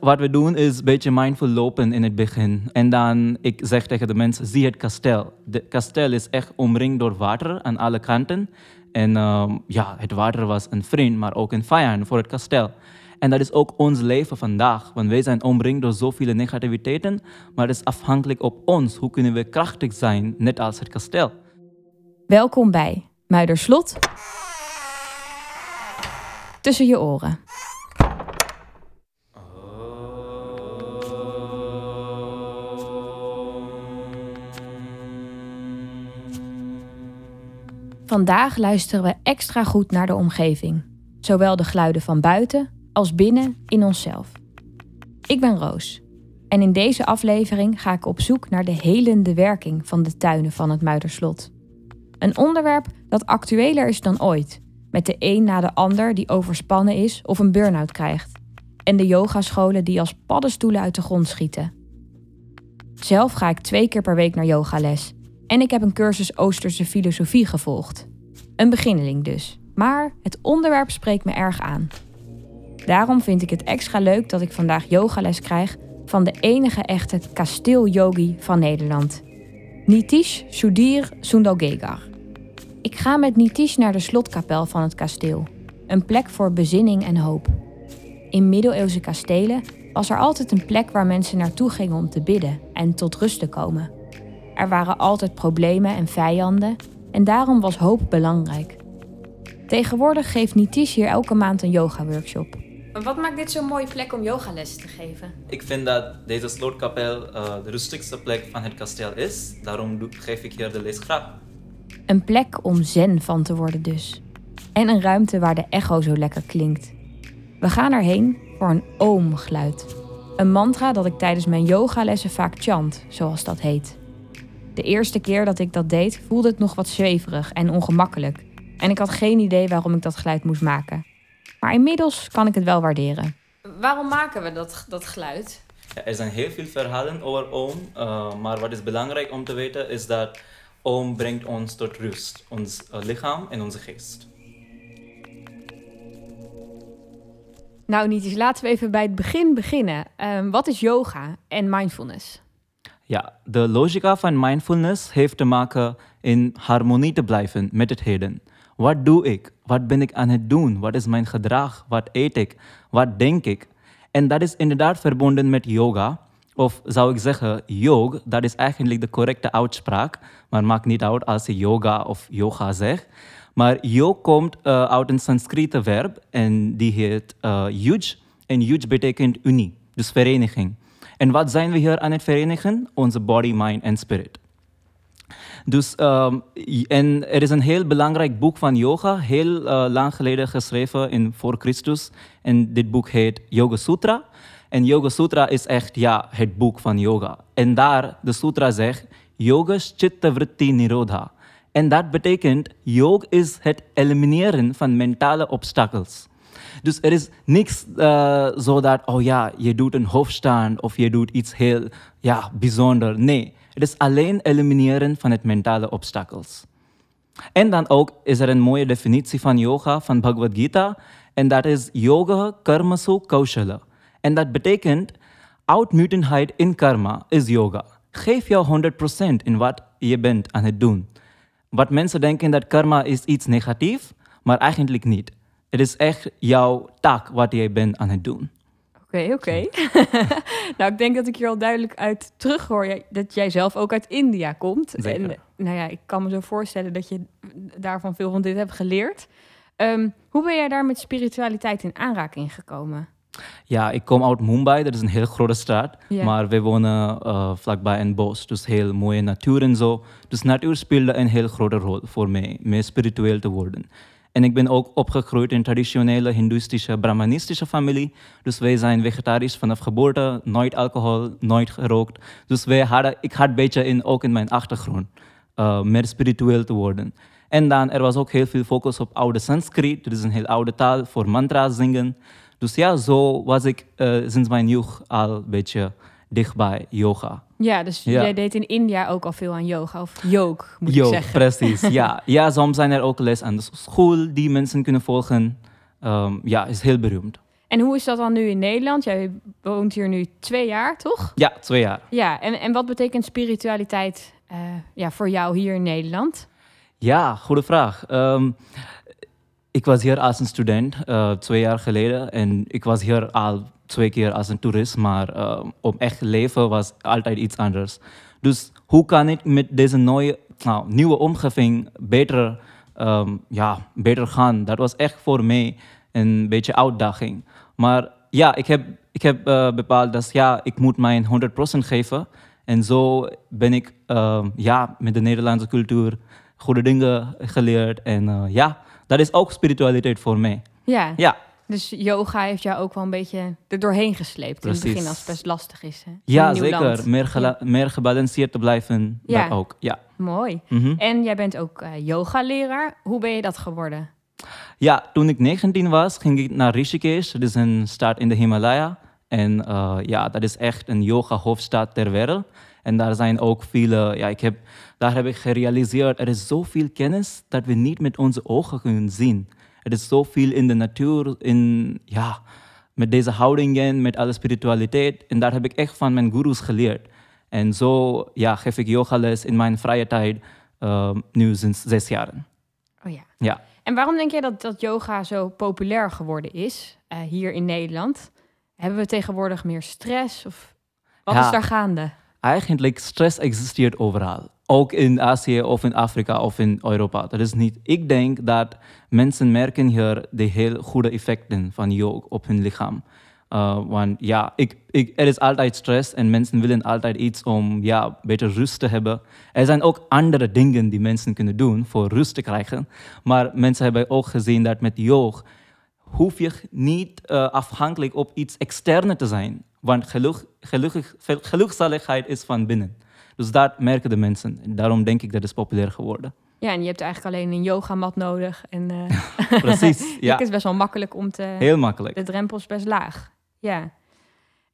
wat we doen is een beetje mindful lopen in het begin. En dan, ik zeg tegen de mensen, zie het kasteel. Het kasteel is echt omringd door water aan alle kanten. En ehm, ja, het water was een vriend, maar ook een vijand voor het kasteel. En dat is ook ons leven vandaag. Want wij zijn omringd door zoveel negativiteiten. Maar het is afhankelijk op ons. Hoe kunnen we krachtig zijn, net als het kasteel. Welkom bij Muiderslot. Tussen je oren. Vandaag luisteren we extra goed naar de omgeving. Zowel de geluiden van buiten als binnen in onszelf. Ik ben Roos en in deze aflevering ga ik op zoek naar de helende werking van de tuinen van het Muiderslot. Een onderwerp dat actueler is dan ooit, met de een na de ander die overspannen is of een burn-out krijgt, en de yogascholen die als paddenstoelen uit de grond schieten. Zelf ga ik twee keer per week naar yogales en ik heb een cursus Oosterse filosofie gevolgd. Een beginneling dus, maar het onderwerp spreekt me erg aan. Daarom vind ik het extra leuk dat ik vandaag yogales krijg van de enige echte kasteelyogi van Nederland. Nitish Sudhir Sundalgegar. Ik ga met Nitish naar de slotkapel van het kasteel. Een plek voor bezinning en hoop. In middeleeuwse kastelen was er altijd een plek waar mensen naartoe gingen om te bidden en tot rust te komen. Er waren altijd problemen en vijanden en daarom was hoop belangrijk. Tegenwoordig geeft Nitish hier elke maand een yoga-workshop. Wat maakt dit zo'n mooie plek om yogales te geven? Ik vind dat deze slootkapel uh, de rustigste plek van het kasteel is. Daarom geef ik hier de les graag. Een plek om zen van te worden dus. En een ruimte waar de echo zo lekker klinkt. We gaan erheen voor een oomgeluid. Een mantra dat ik tijdens mijn yogalessen vaak chant, zoals dat heet. De eerste keer dat ik dat deed voelde het nog wat zweverig en ongemakkelijk. En ik had geen idee waarom ik dat geluid moest maken. Maar inmiddels kan ik het wel waarderen. Waarom maken we dat, dat geluid? Ja, er zijn heel veel verhalen over oom, uh, maar wat is belangrijk om te weten is dat oom brengt ons tot rust, ons uh, lichaam en onze geest. Nou, niet eens. Laten we even bij het begin beginnen. Um, wat is yoga en mindfulness? Ja, de logica van mindfulness heeft te maken in harmonie te blijven met het heden. Wat doe ik? Wat ben ik aan het doen? Wat is mijn gedrag? Wat eet ik? Wat denk ik? En dat is inderdaad verbonden met yoga. Of zou ik zeggen, yog, dat is eigenlijk de correcte uitspraak. Maar maakt niet uit als je yoga of yoga zegt. Maar yog komt uh, uit een Sanskriete verb en die heet uh, yuj. En yuj betekent unie, dus vereniging. En wat zijn we hier aan het verenigen? Onze body, mind en spirit. Dus, um, en er is een heel belangrijk boek van yoga, heel uh, lang geleden geschreven in voor Christus. En dit boek heet Yoga Sutra. En Yoga Sutra is echt ja, het boek van yoga. En daar, de sutra zegt, Yoga Chitta Vritti Nirodha. En dat betekent, yoga is het elimineren van mentale obstakels. Dus er is niks uh, zo dat, oh ja, je doet een hoofdstand of je doet iets heel ja, bijzonder. Nee, het is alleen elimineren van het mentale obstakels. En dan ook is er een mooie definitie van yoga van Bhagavad Gita. En dat is yoga karmasu kaushala. En dat betekent, uitmutenheid in karma is yoga. Geef jou 100% in wat je bent aan het doen. Wat mensen denken dat karma is iets negatiefs, maar eigenlijk niet. Het is echt jouw taak wat jij bent aan het doen. Oké, oké. nou, ik denk dat ik hier al duidelijk uit terughoor dat jij zelf ook uit India komt. Zeker. En nou ja, ik kan me zo voorstellen dat je daarvan veel van dit hebt geleerd. Um, hoe ben jij daar met spiritualiteit in aanraking gekomen? Ja, ik kom uit Mumbai, dat is een heel grote stad. Maar we wonen uh, vlakbij een bos, dus heel mooie natuur en zo. Dus natuur speelde een heel grote rol voor mij, meer spiritueel te worden. En ik ben ook opgegroeid in een traditionele hindoeïstische, brahmanistische familie. Dus wij zijn vegetarisch vanaf geboorte, nooit alcohol, nooit gerookt. Dus wij hadden, ik had een beetje in, ook in mijn achtergrond uh, meer spiritueel te worden. En dan, er was ook heel veel focus op oude Sanskriet. Dat is een heel oude taal voor mantra's zingen. Dus ja, zo was ik uh, sinds mijn jeugd al een beetje dichtbij yoga. Ja, dus jij deed in India ook al veel aan yoga, of yoga moet Yoga, ik zeggen. precies. ja. ja, soms zijn er ook les aan de school die mensen kunnen volgen. Um, ja, is heel beroemd. En hoe is dat dan nu in Nederland? Jij woont hier nu twee jaar, toch? Ja, twee jaar. Ja, en, en wat betekent spiritualiteit eh, ja, voor jou hier in Nederland? Ja, goede vraag. Ehm, ik was hier als een student uh, twee jaar geleden en ik was hier al twee keer als een toerist, maar uh, om echt leven was altijd iets anders. Dus hoe kan ik met deze nieuwe, nou, nieuwe omgeving beter, um, ja, beter gaan? Dat was echt voor mij een beetje uitdaging. Maar ja, ik heb, ik heb uh, bepaald dat ja, ik moet mijn 100% geven. En zo ben ik uh, ja, met de Nederlandse cultuur goede dingen geleerd. En uh, ja, dat is ook spiritualiteit voor mij. Ja. Ja. Dus yoga heeft jou ook wel een beetje er doorheen gesleept Precies. in het begin als het best lastig is. Hè? Ja, zeker. land. Meer, meer gebalanceerd te blijven. Ja. Ook. Ja. Mooi. Mhm. En jij bent ook eh yogaleraar. Hoe ben je dat geworden? Ja, toen ik 19 was, ging ik naar Rishikesh. Dat is een stad in de Himalaya. En eh, ja, dat is echt een yoga-hoofdstad ter wereld. En daar zijn ook vele, ja, ik heb, daar heb ik gerealiseerd, er is zoveel kennis dat we niet met onze ogen kunnen zien. Er is zoveel in de natuur, in, ja, met deze houdingen, met alle spiritualiteit. En daar heb ik echt van mijn gurus geleerd. En zo ja, geef ik yogales in mijn vrije tijd, eh, nu sinds zes jaren. Oh ja. Ja. En waarom denk jij dat, dat yoga zo populair geworden is eh, hier in Nederland? Hebben we tegenwoordig meer stress? Of wat Ja. is daar gaande? Eigenlijk, stress existeert overal. Ook in Azië of in Afrika of in Europa. Dat is niet. Ik denk dat mensen merken hier de heel goede effecten van yoga op hun lichaam. Uh, want ja, ik, ik, er is altijd stress en mensen willen altijd iets om ja, beter rust te hebben. Er zijn ook andere dingen die mensen kunnen doen voor rust te krijgen. Maar mensen hebben ook gezien dat met yoga hoef je niet eh, afhankelijk op iets externe te zijn. Want geluk, gelukkig, gelukzaligheid is van binnen. Dus dat merken de mensen. En daarom denk ik dat het populair geworden. Ja, en je hebt eigenlijk alleen een yogamat nodig. En eh Precies, ja. het is best wel makkelijk om te... Heel makkelijk. De drempel is best laag. Ja.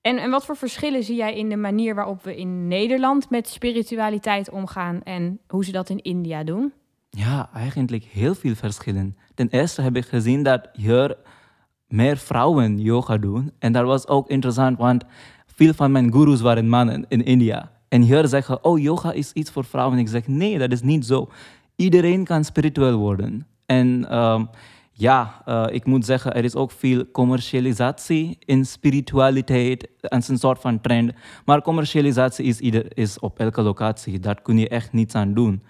En, en wat voor verschillen zie jij in de manier waarop we in Nederland met spiritualiteit omgaan en hoe ze dat in India doen? Ja, eigenlijk heel veel verschillen. Ten eerste heb ik gezien dat hier meer vrouwen yoga doen. En dat was ook interessant, want veel van mijn gurus waren mannen in India. En hier zeggen, oh, yoga is iets voor vrouwen. En ik zeg, nee, dat is niet zo. Iedereen kan spiritueel worden. En ehm, ja, eh, ik moet zeggen, er is ook veel commercialisatie in spiritualiteit. Is een soort van trend. Maar commercialisatie is, is op elke locatie. Daar kun je echt niets aan doen.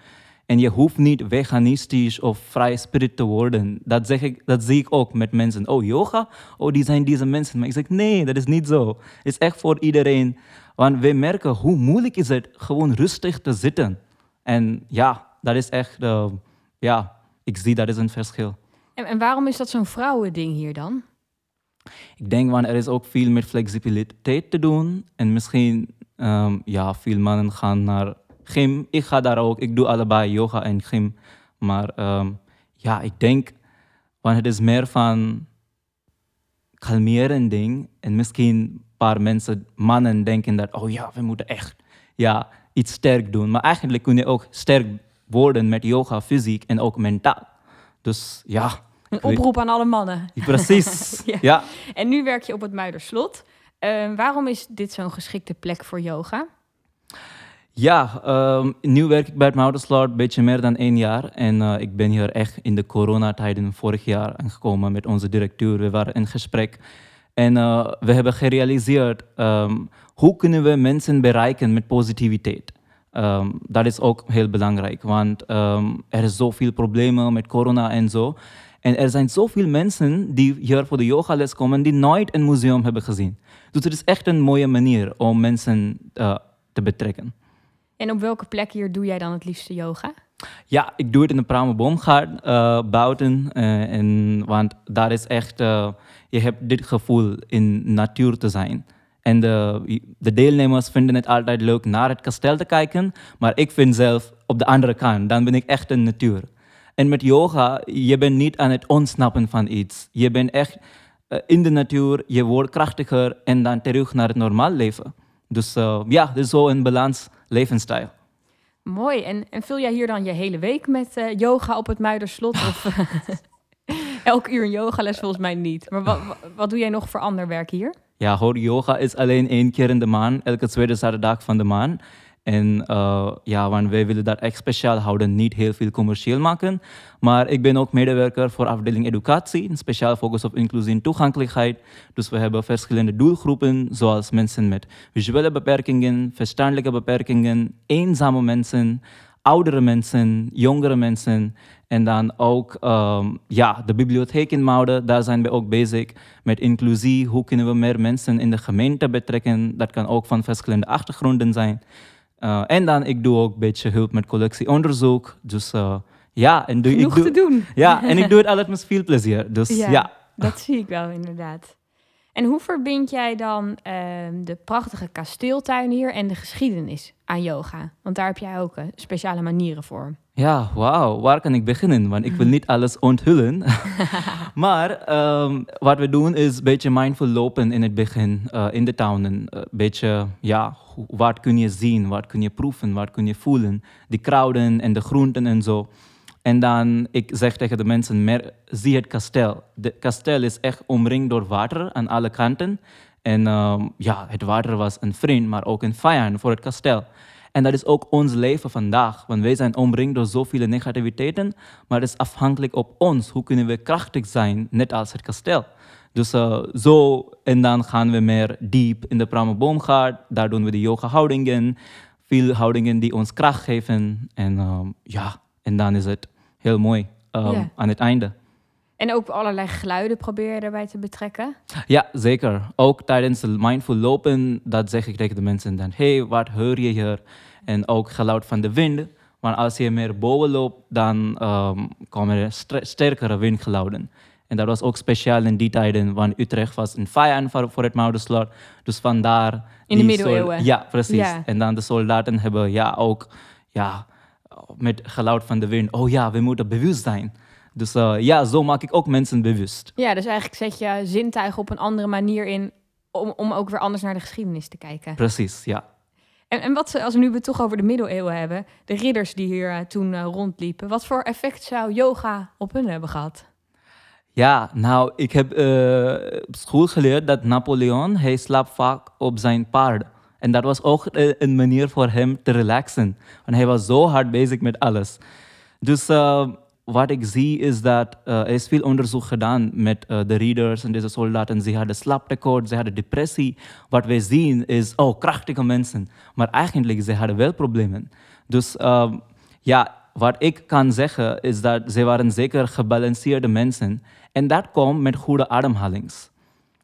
En je hoeft niet veganistisch of vrij spirit te worden. Dat, zeg ik, dat zie ik ook met mensen. Oh, yoga? Oh, die zijn deze mensen. Maar ik zeg, nee, dat is niet zo. Het is echt voor iedereen. Want we merken hoe moeilijk is het gewoon rustig te zitten. En ja, dat is echt, eh, ja, ik zie dat is een verschil. En, en waarom is dat zo'n vrouwending hier dan? Ik denk, want er is ook veel met flexibiliteit te doen. En misschien, ehm, ja, veel mannen gaan naar gym. Ik ga daar ook. Ik doe allebei yoga en gym. Maar ehm, ja, ik denk, want het is meer van kalmeren ding. En misschien paar mensen, mannen, denken dat, oh ja, we moeten echt ja, iets sterk doen. Maar eigenlijk kun je ook sterk worden met yoga, fysiek en ook mentaal. Dus ja. Een oproep aan alle mannen. Precies, Ja. ja. En nu werk je op het Muiderslot. Eh, waarom is dit zo'n geschikte plek voor yoga? Ja, ehm, nu werk ik bij het Mouterslot een beetje meer dan één jaar. En eh, ik ben hier echt in de coronatijden vorig jaar aangekomen met onze directeur. We waren in gesprek. En eh, we hebben gerealiseerd, ehm, hoe kunnen we mensen bereiken met positiviteit? Ehm, dat is ook heel belangrijk, want ehm, er is zoveel problemen met corona en zo. En er zijn zoveel mensen die hier voor de yogales komen die nooit een museum hebben gezien. Dus het is echt een mooie manier om mensen eh, te betrekken. En op welke plek hier doe jij dan het liefste yoga? Ja, ik doe het in de Prameboomgaard uh, buiten. eh, en, want daar is echt, eh, je hebt dit gevoel in natuur te zijn. En de, de deelnemers vinden het altijd leuk naar het kasteel te kijken. Maar ik vind zelf op de andere kant, dan ben ik echt in natuur. En met yoga, je bent niet aan het ontsnappen van iets. Je bent echt eh, in de natuur, je wordt krachtiger en dan terug naar het normaal leven. Dus eh, ja, het is zo een balans levensstijl. Mooi. En, en vul jij hier dan je hele week met eh, yoga op het Muiderslot? of elk uur een yogales volgens mij niet. Maar wat, wat, doe jij nog voor ander werk hier? ja, hoor, yoga is alleen één keer in de maand, elke tweede zaterdag van de maand. En uh, ja, want wij willen dat echt speciaal houden, niet heel veel commercieel maken. Maar ik ben ook medewerker voor afdeling educatie, een speciaal focus op inclusie en toegankelijkheid. Dus we hebben verschillende doelgroepen, zoals mensen met visuele beperkingen, verstandelijke beperkingen, eenzame mensen, oudere mensen, jongere mensen. En dan ook um, ja, de bibliotheek in Mouden, daar zijn we ook bezig met inclusie. Hoe kunnen we meer mensen in de gemeente betrekken? Dat kan ook van verschillende achtergronden zijn. Uh, en dan, ik doe ook een beetje hulp met collectieonderzoek. Dus uh, ja, en doe, Genoeg ik doe, te doen. Ja, en ik doe het altijd met veel plezier. Dus ja, ja. dat zie ik wel inderdaad. En hoe verbind jij dan uh, de prachtige kasteeltuin hier en de geschiedenis aan yoga? Want daar heb jij ook speciale manieren voor. Ja, wauw. Waar kan ik beginnen? Want ik wil niet alles onthullen. maar um, wat we doen is een beetje mindful lopen in het begin, uh, in de tuinen. Een beetje, ja, wat kun je zien, wat kun je proeven, wat kun je voelen. Die kruiden en de groenten en zo. En dan, ik zeg tegen de mensen, zie het kasteel. Het kasteel is echt omringd door water aan alle kanten. En um, ja, het water was een vriend, maar ook een vijand voor het kasteel. En dat is ook ons leven vandaag. Want wij zijn omringd door zoveel negativiteiten. Maar het is afhankelijk op ons. Hoe kunnen we krachtig zijn, net als het kasteel. Dus uh, zo, en dan gaan we meer diep in de Prameboomgaard. Daar doen we de yoga-houdingen. Veel houdingen die ons kracht geven. En um, ja, en dan is het heel mooi um, aan het einde. En ook allerlei geluiden probeer je erbij te betrekken? Ja, zeker. Ook tijdens het mindful lopen, dat zeg ik tegen de mensen dan. hey, wat hoor je hier? En ook geluid van de wind. Want als je meer boven loopt, dan um, komen er sterkere windgeluiden. En dat was ook speciaal in die tijden, want Utrecht was een vijand voor, voor het Moudenslot. Dus vandaar... In de middeleeuwen? Ja, precies. En dan de soldaten hebben ja, ook ja, met geluid van de wind... oh ja, we moeten bewust zijn. Dus uh, ja, zo maak ik ook mensen bewust. Ja, dus eigenlijk zet je zintuigen op een andere manier in... om, om ook weer anders naar de geschiedenis te kijken. Precies, ja. En, en wat, als we nu het toch over de middeleeuwen hebben... de ridders die hier uh, toen uh, rondliepen... wat voor effect zou yoga op hun hebben gehad? Ja, nou, ik heb op school geleerd dat Napoleon, hij slaapt vaak op zijn paard. En dat was ook een manier voor hem te relaxen. Want hij was zo hard bezig met alles. Dus uh, wat ik zie is dat uh, er is veel onderzoek gedaan met de readers en deze soldaten. Ze hadden slaaptekort, ze hadden depressie. Wat wij zien is, oh, krachtige mensen. Maar eigenlijk, ze hadden wel problemen. Dus uh, ja, wat ik kan zeggen is dat ze waren zeker gebalanceerde mensen. En dat komt met goede ademhalings.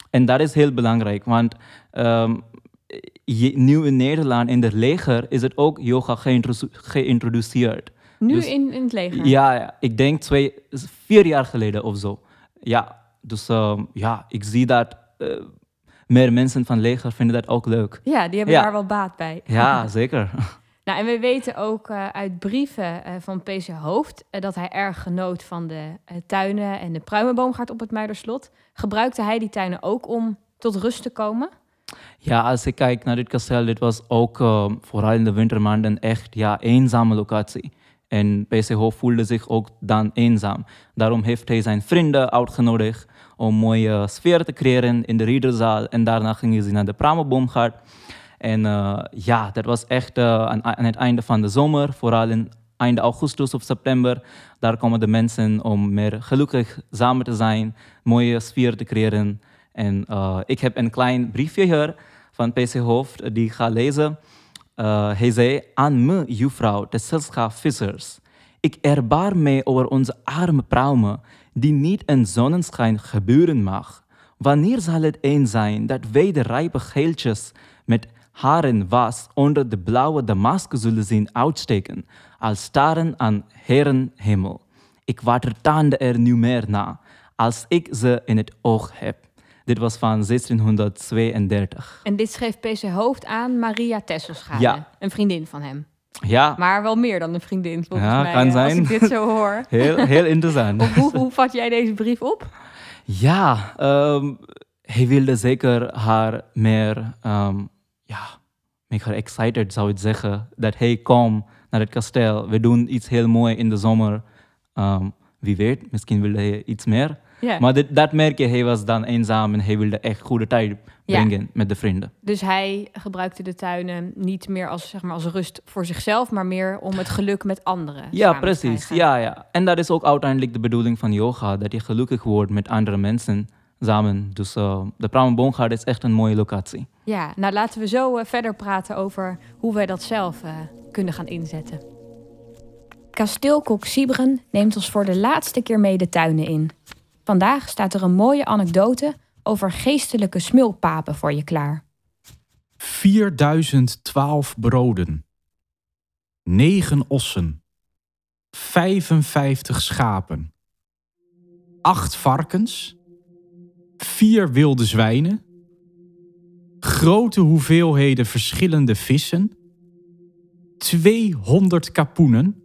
En dat is heel belangrijk, want um, nu in Nederland in het leger is het ook yoga geïntroduceerd. Nu dus, in, in het leger? Ja, ja, ik denk twee, vier jaar geleden of zo. Ja, dus um, ja, ik zie dat uh, meer mensen van het leger vinden dat ook leuk. Ja, die hebben ja. daar wel baat bij. Ja, zeker. Nou, en we weten ook uh, uit brieven uh, van PC Hoofd uh, dat hij erg genoot van de tuinen en de pruimenboomgaard op het Muiderslot. Gebruikte hij die tuinen ook om tot rust te komen? Ja, als ik kijk naar dit kasteel, dit was ook vooral in de wintermaanden echt ja, eenzame locatie. En PC Hoofd voelde zich ook dan eenzaam. Daarom heeft hij zijn vrienden uitgenodigd om een mooie sfeer te creëren in de riederzaal. En daarna gingen ze naar de pruimenboomgaard. En uh, ja, dat was echt aan, aan, het einde van de zomer, vooral in einde augustus of september. Daar komen de mensen om meer gelukkig samen te zijn, mooie sfeer te creëren. En uh, ik heb een klein briefje hier van PC Hoofd die ik ga lezen. hij zei, aan me, juffrouw, de Selska Vissers. Ik erbaar mij over onze arme pruimen, die niet in zonneschijn gebeuren mag. Wanneer zal het een zijn dat wij de rijpe geeltjes met haren was onder de blauwe damask zullen zien uitsteken, als staren aan herenhemel. Ik watertande er nu meer na, als ik ze in het oog heb. Dit was van 1632. En dit schreef PC Hoofd aan Maria Tesselschade, ja. een vriendin van hem. Ja. Maar wel meer dan een vriendin, volgens ja, mij. Kan zijn. Als ik dit zo hoor. Heel, heel interessant. hoe, hoe, vat jij deze brief op? Ja, um, hij wilde zeker haar meer um, ja, make her excited, zou ik zeggen. Dat hey, kom naar het kasteel. We doen iets heel mooi in de zomer. Um, wie weet, misschien wil hij iets meer. Ja. Maar dit, dat merk je, hij was dan eenzaam en hij wilde echt goede tijd Ja. brengen met de vrienden. Dus hij gebruikte de tuinen niet meer als, zeg maar, als rust voor zichzelf, maar meer om het geluk met anderen. Ja, precies. Ja, ja. En dat is ook uiteindelijk de bedoeling van yoga, dat je gelukkig wordt met andere mensen samen. Dus eh, de Pramboomgaard is echt een mooie locatie. Ja, nou laten we zo eh, verder praten over hoe wij dat zelf eh, kunnen gaan inzetten. Kasteelkok Siebren neemt ons voor de laatste keer mee de tuinen in. Vandaag staat er een mooie anekdote over geestelijke smulpapen voor je klaar. 4012 broden, 9 ossen, 55 schapen, 8 varkens, 4 wilde zwijnen, grote hoeveelheden verschillende vissen, 200 kapoenen,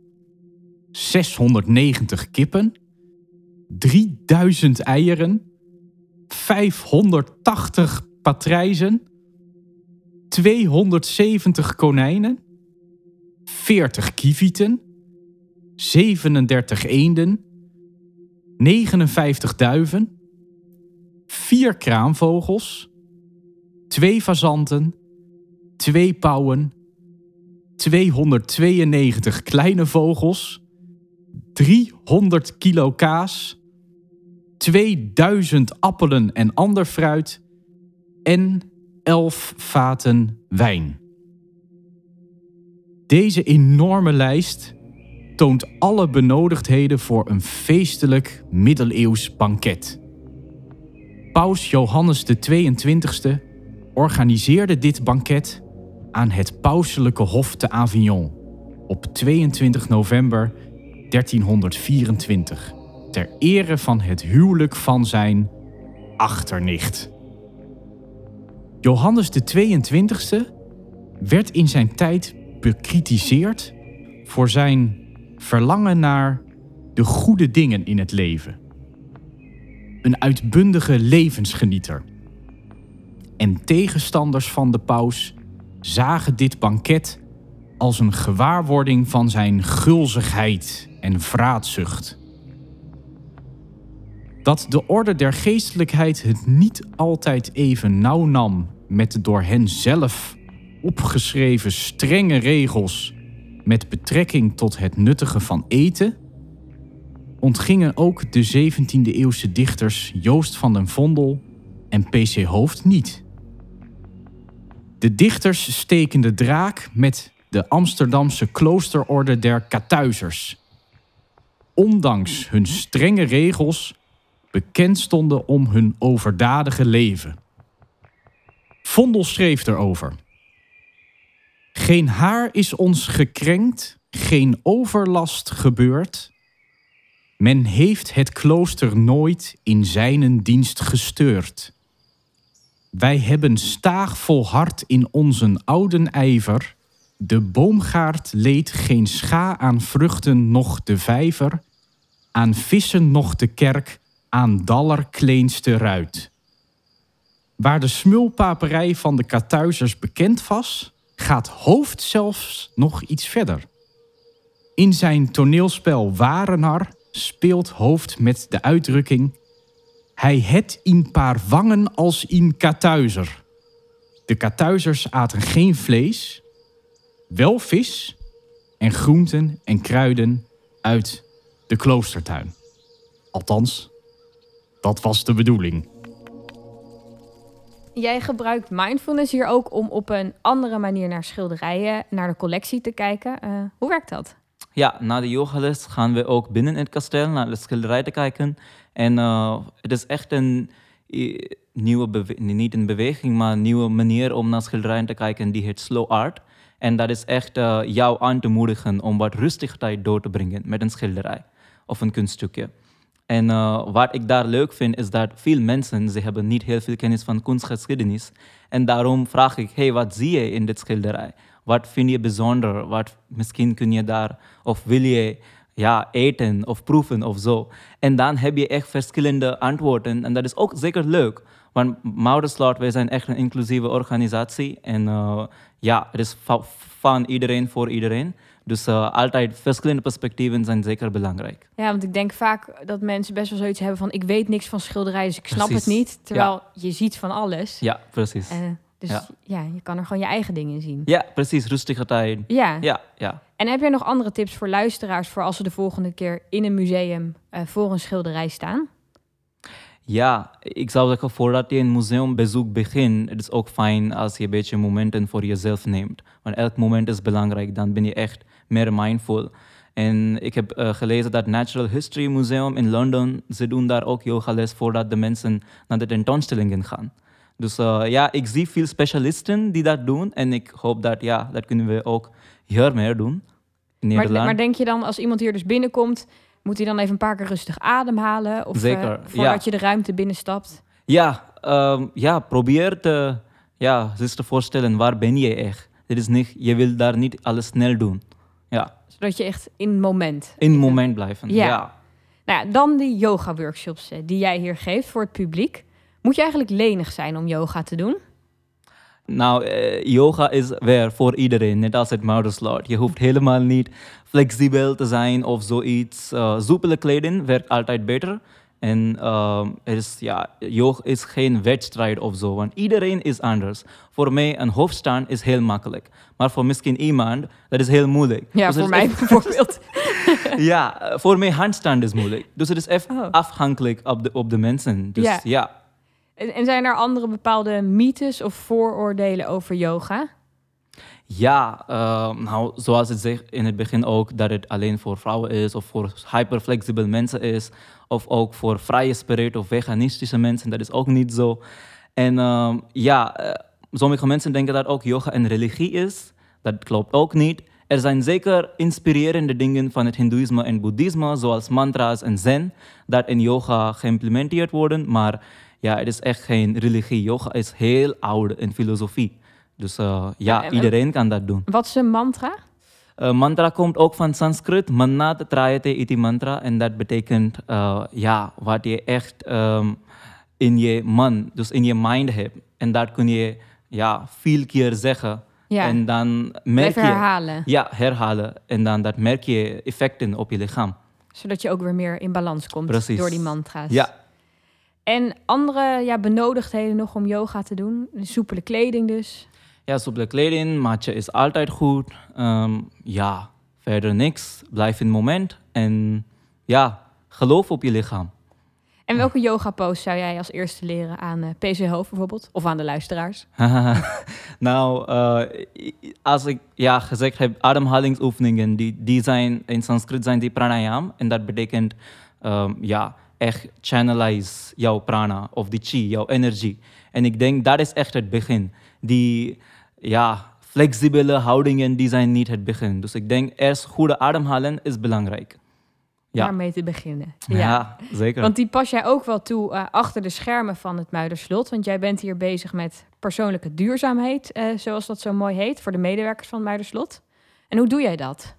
690 kippen, 3000 eieren, 580 patrijzen, 270 konijnen, 40 kievieten, 37 eenden, 59 duiven, 4 kraanvogels, 2 fazanten, 2 pauwen, 292 kleine vogels, 300 kilo kaas, 2000 appelen en ander fruit en 11 vaten wijn. Deze enorme lijst toont alle benodigdheden voor een feestelijk middeleeuws banket. Paus Johannes de 22e organiseerde dit banket aan het pauselijke hof te Avignon op 22 november 1324 ter ere van het huwelijk van zijn achternicht. Johannes de 22e werd in zijn tijd bekritiseerd voor zijn verlangen naar de goede dingen in het leven. Een uitbundige levensgenieter. En tegenstanders van de paus zagen dit banket als een gewaarwording van zijn gulzigheid en vraatzucht. Dat de orde der geestelijkheid het niet altijd even nauw nam met de door hen zelf opgeschreven strenge regels met betrekking tot het nuttige van eten, ontgingen ook de 17e eeuwse dichters Joost van den Vondel en P.C. Hoofd niet. De dichters steken de draak met de Amsterdamse kloosterorde der Katuizers. Ondanks hun strenge regels bekend stonden om hun overdadige leven. Vondel schreef erover. Geen haar is ons gekrenkt, geen overlast gebeurd. Men heeft het klooster nooit in zijnen dienst gesteurd. Wij hebben staag volhard in onze ouden ijver. De boomgaard leed geen scha aan vruchten, noch de vijver. Aan vissen, noch de kerk, aan daller kleinste ruit. Waar de smulpaperij van de Katuizers bekend was, gaat Hoofd zelfs nog iets verder. In zijn toneelspel Warenar speelt Hoofd met de uitdrukking hij het in paar wangen als in Katuizer. De Katuizers aten geen vlees, wel vis en groenten en kruiden uit de kloostertuin. Althans, dat was de bedoeling. Jij gebruikt mindfulness hier ook om op een andere manier naar schilderijen, naar de collectie te kijken. Eh, hoe werkt dat? Ja, na de yogales gaan we ook binnen in het kasteel naar de schilderij te kijken. En eh, het is echt een nieuwe, niet een beweging, maar een nieuwe manier om naar schilderijen te kijken. Die heet slow art. En dat is echt eh, jou aan te moedigen om wat rustig tijd door te brengen met een schilderij of een kunststukje. En eh, wat ik daar leuk vind, is dat veel mensen, ze hebben niet heel veel kennis van kunstgeschiedenis. En daarom vraag ik, hey, wat zie je in dit schilderij? Wat vind je bijzonder? Wat misschien kun je daar, of wil je ja, eten of proeven of zo? En dan heb je echt verschillende antwoorden. En dat is ook zeker leuk. Want Mouderslot, wij zijn echt een inclusieve organisatie. En eh, ja, het is va- van iedereen voor iedereen. Dus eh, altijd verschillende perspectieven zijn zeker belangrijk. Ja, want ik denk vaak dat mensen best wel zoiets hebben van... ik weet niks van schilderijen, dus ik snap Precies. het niet. Terwijl je ziet van alles. Ja, precies. Eh, dus Ja. ja. je kan er gewoon je eigen dingen zien. Ja, precies. Rustige tijd. Ja. Ja, ja. En heb jij nog andere tips voor luisteraars... voor als ze de volgende keer in een museum eh, voor een schilderij staan? Ja, ik zou zeggen, voordat je een museumbezoek begint, het is ook fijn als je een beetje momenten voor jezelf neemt. Want elk moment is belangrijk, dan ben je echt meer mindful. En ik heb eh, gelezen dat Natural History Museum in Londen, ze doen daar ook yogales voordat de mensen naar de tentoonstellingen gaan. Dus eh, ja, ik zie veel specialisten die dat doen en ik hoop dat, ja, dat kunnen we ook hier meer doen in Maar, Nederland. maar denk je dan, als iemand hier dus binnenkomt... moet hij dan even een paar keer rustig ademhalen? Of, eh, Zeker, voordat ja. je de ruimte binnenstapt? Ja, ehm, ja, probeer te, ja, zich te voorstellen, waar ben je echt? Dit is niet, je wil daar niet alles snel doen. Zodat je echt in het moment... in het moment blijven. Ja. Ja. Nou ja, dan die yoga-workshops eh, die jij hier geeft voor het publiek. Moet je eigenlijk lenig zijn om yoga te doen? Nou, eh, yoga is weer voor iedereen, net als het Mouderslot. Je hoeft helemaal niet flexibel te zijn of zoiets. Uh, soepele kleding werkt altijd beter. En ehm, er is, ja, yoga is geen wedstrijd of zo, want iedereen is anders. Voor mij een hoofdstand is heel makkelijk. Maar voor misschien iemand, dat is heel moeilijk. Ja, Dus voor mij bijvoorbeeld. ja, voor mij handstand is moeilijk. Dus het is echt Oh. afhankelijk op de, op de mensen. Dus Ja. ja. En, en zijn er andere bepaalde mythes of vooroordelen over yoga? Ja, eh, nou, zoals het zegt in het begin ook, dat het alleen voor vrouwen is of voor hyperflexibel mensen is. Of ook voor vrije spirit of veganistische mensen, dat is ook niet zo. En ehm, ja, eh, sommige mensen denken dat ook yoga een religie is. Dat klopt ook niet. Er zijn zeker inspirerende dingen van het hindoeïsme en boeddhisme, zoals mantra's en zen, dat in yoga geïmplementeerd worden. Maar ja, het is echt geen religie. Yoga is heel oud in filosofie. Dus eh, ja, en- en- iedereen kan dat doen. Wat is een mantra? Uh, mantra komt ook van Sanskrit. Mannat trayate iti mantra. En dat betekent uh, ja, wat je echt ehm, in je man, dus in je mind hebt. En dat kun je ja, veel keer zeggen. Ja, En dan merk even je... herhalen. Ja, herhalen. En dan dat merk je effecten op je lichaam. Zodat je ook weer meer in balans komt Precies. door die mantra's. Ja, En andere ja, benodigdheden nog om yoga te doen? Soepele kleding dus. Ja soepele kleding, matje is altijd goed. Ehm, ja, verder niks. Blijf in het moment. En ja, geloof op je lichaam. En welke yoga pose zou jij als eerste leren aan eh, PC Hoofd bijvoorbeeld? Of aan de luisteraars? nou, eh, als ik ja, gezegd heb, ademhalingsoefeningen, die, die zijn in Sanskriet zijn die pranayam. En dat betekent ehm, ja, echt channelize jouw prana of die chi, jouw energie. En ik denk dat is echt het begin. Die ja, flexibele houdingen, die zijn niet het begin. Dus ik denk eerst goede ademhalen is belangrijk. Ja, Daarmee te beginnen. ja. zeker. Want die pas jij ook wel toe eh, achter de schermen van het Muiderslot. Want jij bent hier bezig met persoonlijke duurzaamheid, eh, zoals dat zo mooi heet, voor de medewerkers van het Muiderslot. En hoe doe jij dat?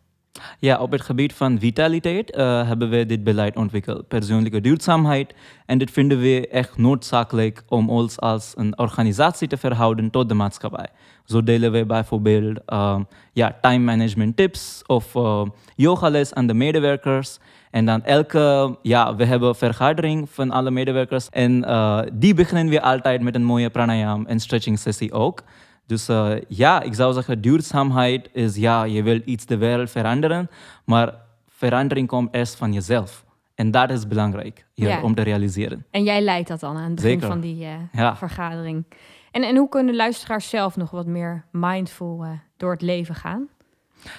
Ja, op het gebied van vitaliteit eh, hebben we dit beleid ontwikkeld. Persoonlijke duurzaamheid. En dit vinden we echt noodzakelijk om ons als een organisatie te verhouden tot de maatschappij. Zo delen we bijvoorbeeld ehm, ja, time management tips of uh, yogales aan de medewerkers. En dan elke, ja, we hebben vergadering van alle medewerkers. En eh, die beginnen we altijd met een mooie pranayam en stretching sessie ook. Dus eh, ja, ik zou zeggen, duurzaamheid is ja, je wil iets de wereld veranderen, maar verandering komt eerst van jezelf. En dat is belangrijk hier Ja. om te realiseren. En jij leidt dat dan aan het begin Zeker. van die eh, Ja. vergadering. En, en hoe kunnen luisteraars zelf nog wat meer mindful eh, door het leven gaan?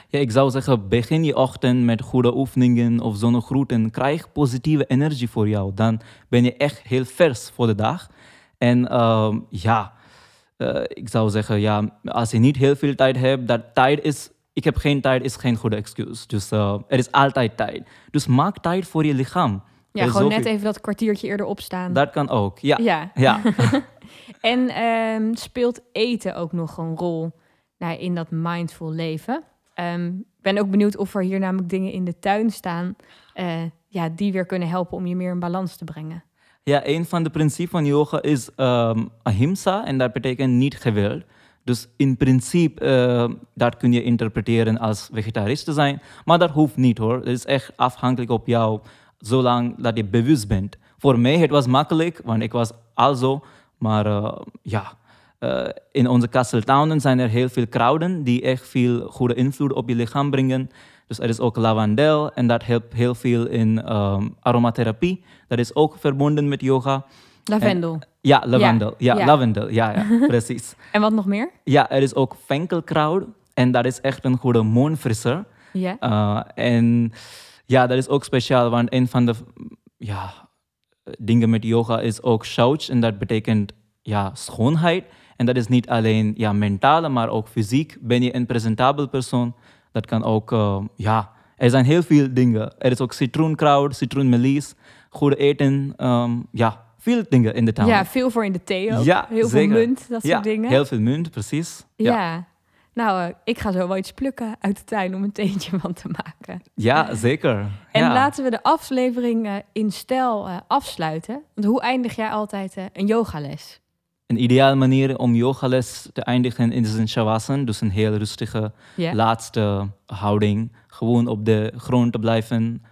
Ja, ik zou zeggen, begin je ochtend met goede oefeningen of zonnegroeten. Krijg positieve energie voor jou. Dan ben je echt heel vers voor de dag. En ehm, ja, eh, ik zou zeggen, ja, als je niet heel veel tijd hebt, dat tijd is, ik heb geen tijd, is geen goede excuus. Dus eh, er is altijd tijd. Dus maak tijd voor je lichaam. Ja, gewoon net even dat kwartiertje eerder opstaan. Dat kan ook, ja. Ja. ja. En ehm, speelt eten ook nog een rol nou, in dat mindful leven? Ehm, Ik ben ook benieuwd of er hier namelijk dingen in de tuin staan... eh, ja, die weer kunnen helpen om je meer in balans te brengen. Ja, een van de principes van yoga is um, ahimsa en dat betekent niet geweld. Dus in principe, uh, dat kun je interpreteren als vegetarist te zijn, maar dat hoeft niet hoor. Het is echt afhankelijk op jou, zolang dat je bewust bent. Voor mij het was makkelijk, want ik was al zo, maar uh, ja, uh, in onze kasteltownen zijn er heel veel kruiden die echt veel goede invloed op je lichaam brengen. Dus er is ook lavandel en dat helpt heel veel in um, aromatherapie. Dat is ook verbonden met yoga. Lavendel. En, ja, lavendel. Ja, ja, lavendel. Ja, ja precies. en wat nog meer? Ja, er is ook venkelkruid. En dat is echt een goede mondfrisser. Ja. Uh, en ja, dat is ook speciaal, want een van de ja, dingen met yoga is ook shouch. En dat betekent ja, schoonheid. En dat is niet alleen ja, mentale, maar ook fysiek. Ben je een presentabel persoon? Dat kan ook, uh, ja, er zijn heel veel dingen. Er is ook citroenkraut, citroenmelies, goede eten. Um, ja, veel dingen in de tuin. Ja, veel voor in de thee ook. Ja, heel zeker. veel munt, dat ja, soort dingen. heel veel munt, precies. Ja. ja. Nou, uh, ik ga zo wel iets plukken uit de tuin om een theetje van te maken. Ja, zeker. En ja. laten we de aflevering uh, in stijl uh, afsluiten. Want hoe eindig jij altijd een yogales? Een ideale manier om yogales te eindigen is een shavasana, dus een heel rustige yeah. laatste houding. Gewoon op de grond te blijven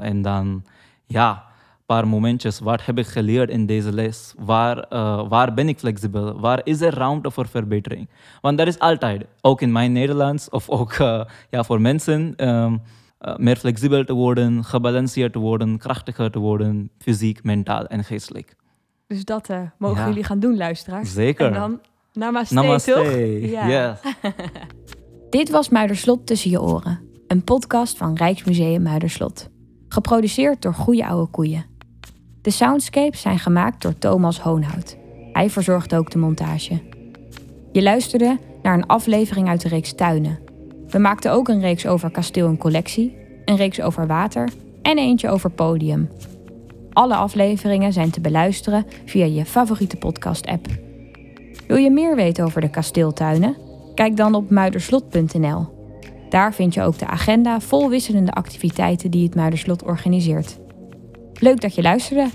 en dan, ja, paar momentjes. Wat heb ik geleerd in deze les? Waar, uh, waar ben ik flexibel? Waar is er ruimte voor verbetering? Want dat is altijd, ook in mijn Nederlands of ook uh, ja, voor mensen, um, uh, meer flexibel te worden, gebalanceerd te worden, krachtiger te worden, fysiek, mentaal en geestelijk. Dus dat mogen ja. jullie gaan doen, luisteraars. Zeker. En dan namaste, namaste. toch? Ja. Yes. Dit was Muiderslot tussen je oren. Een podcast van Rijksmuseum Muiderslot. Geproduceerd door Goeie Oude Koeien. De soundscapes zijn gemaakt door Thomas Hoonhout. Hij verzorgt ook de montage. Je luisterde naar een aflevering uit de reeks Tuinen. We maakten ook een reeks over kasteel en collectie, een reeks over water en eentje over podium. Alle afleveringen zijn te beluisteren via je favoriete podcast-app. Wil je meer weten over de kasteeltuinen? Kijk dan op muiderslot.nl. Daar vind je ook de agenda vol wisselende activiteiten die het Muiderslot organiseert. Leuk dat je luisterde.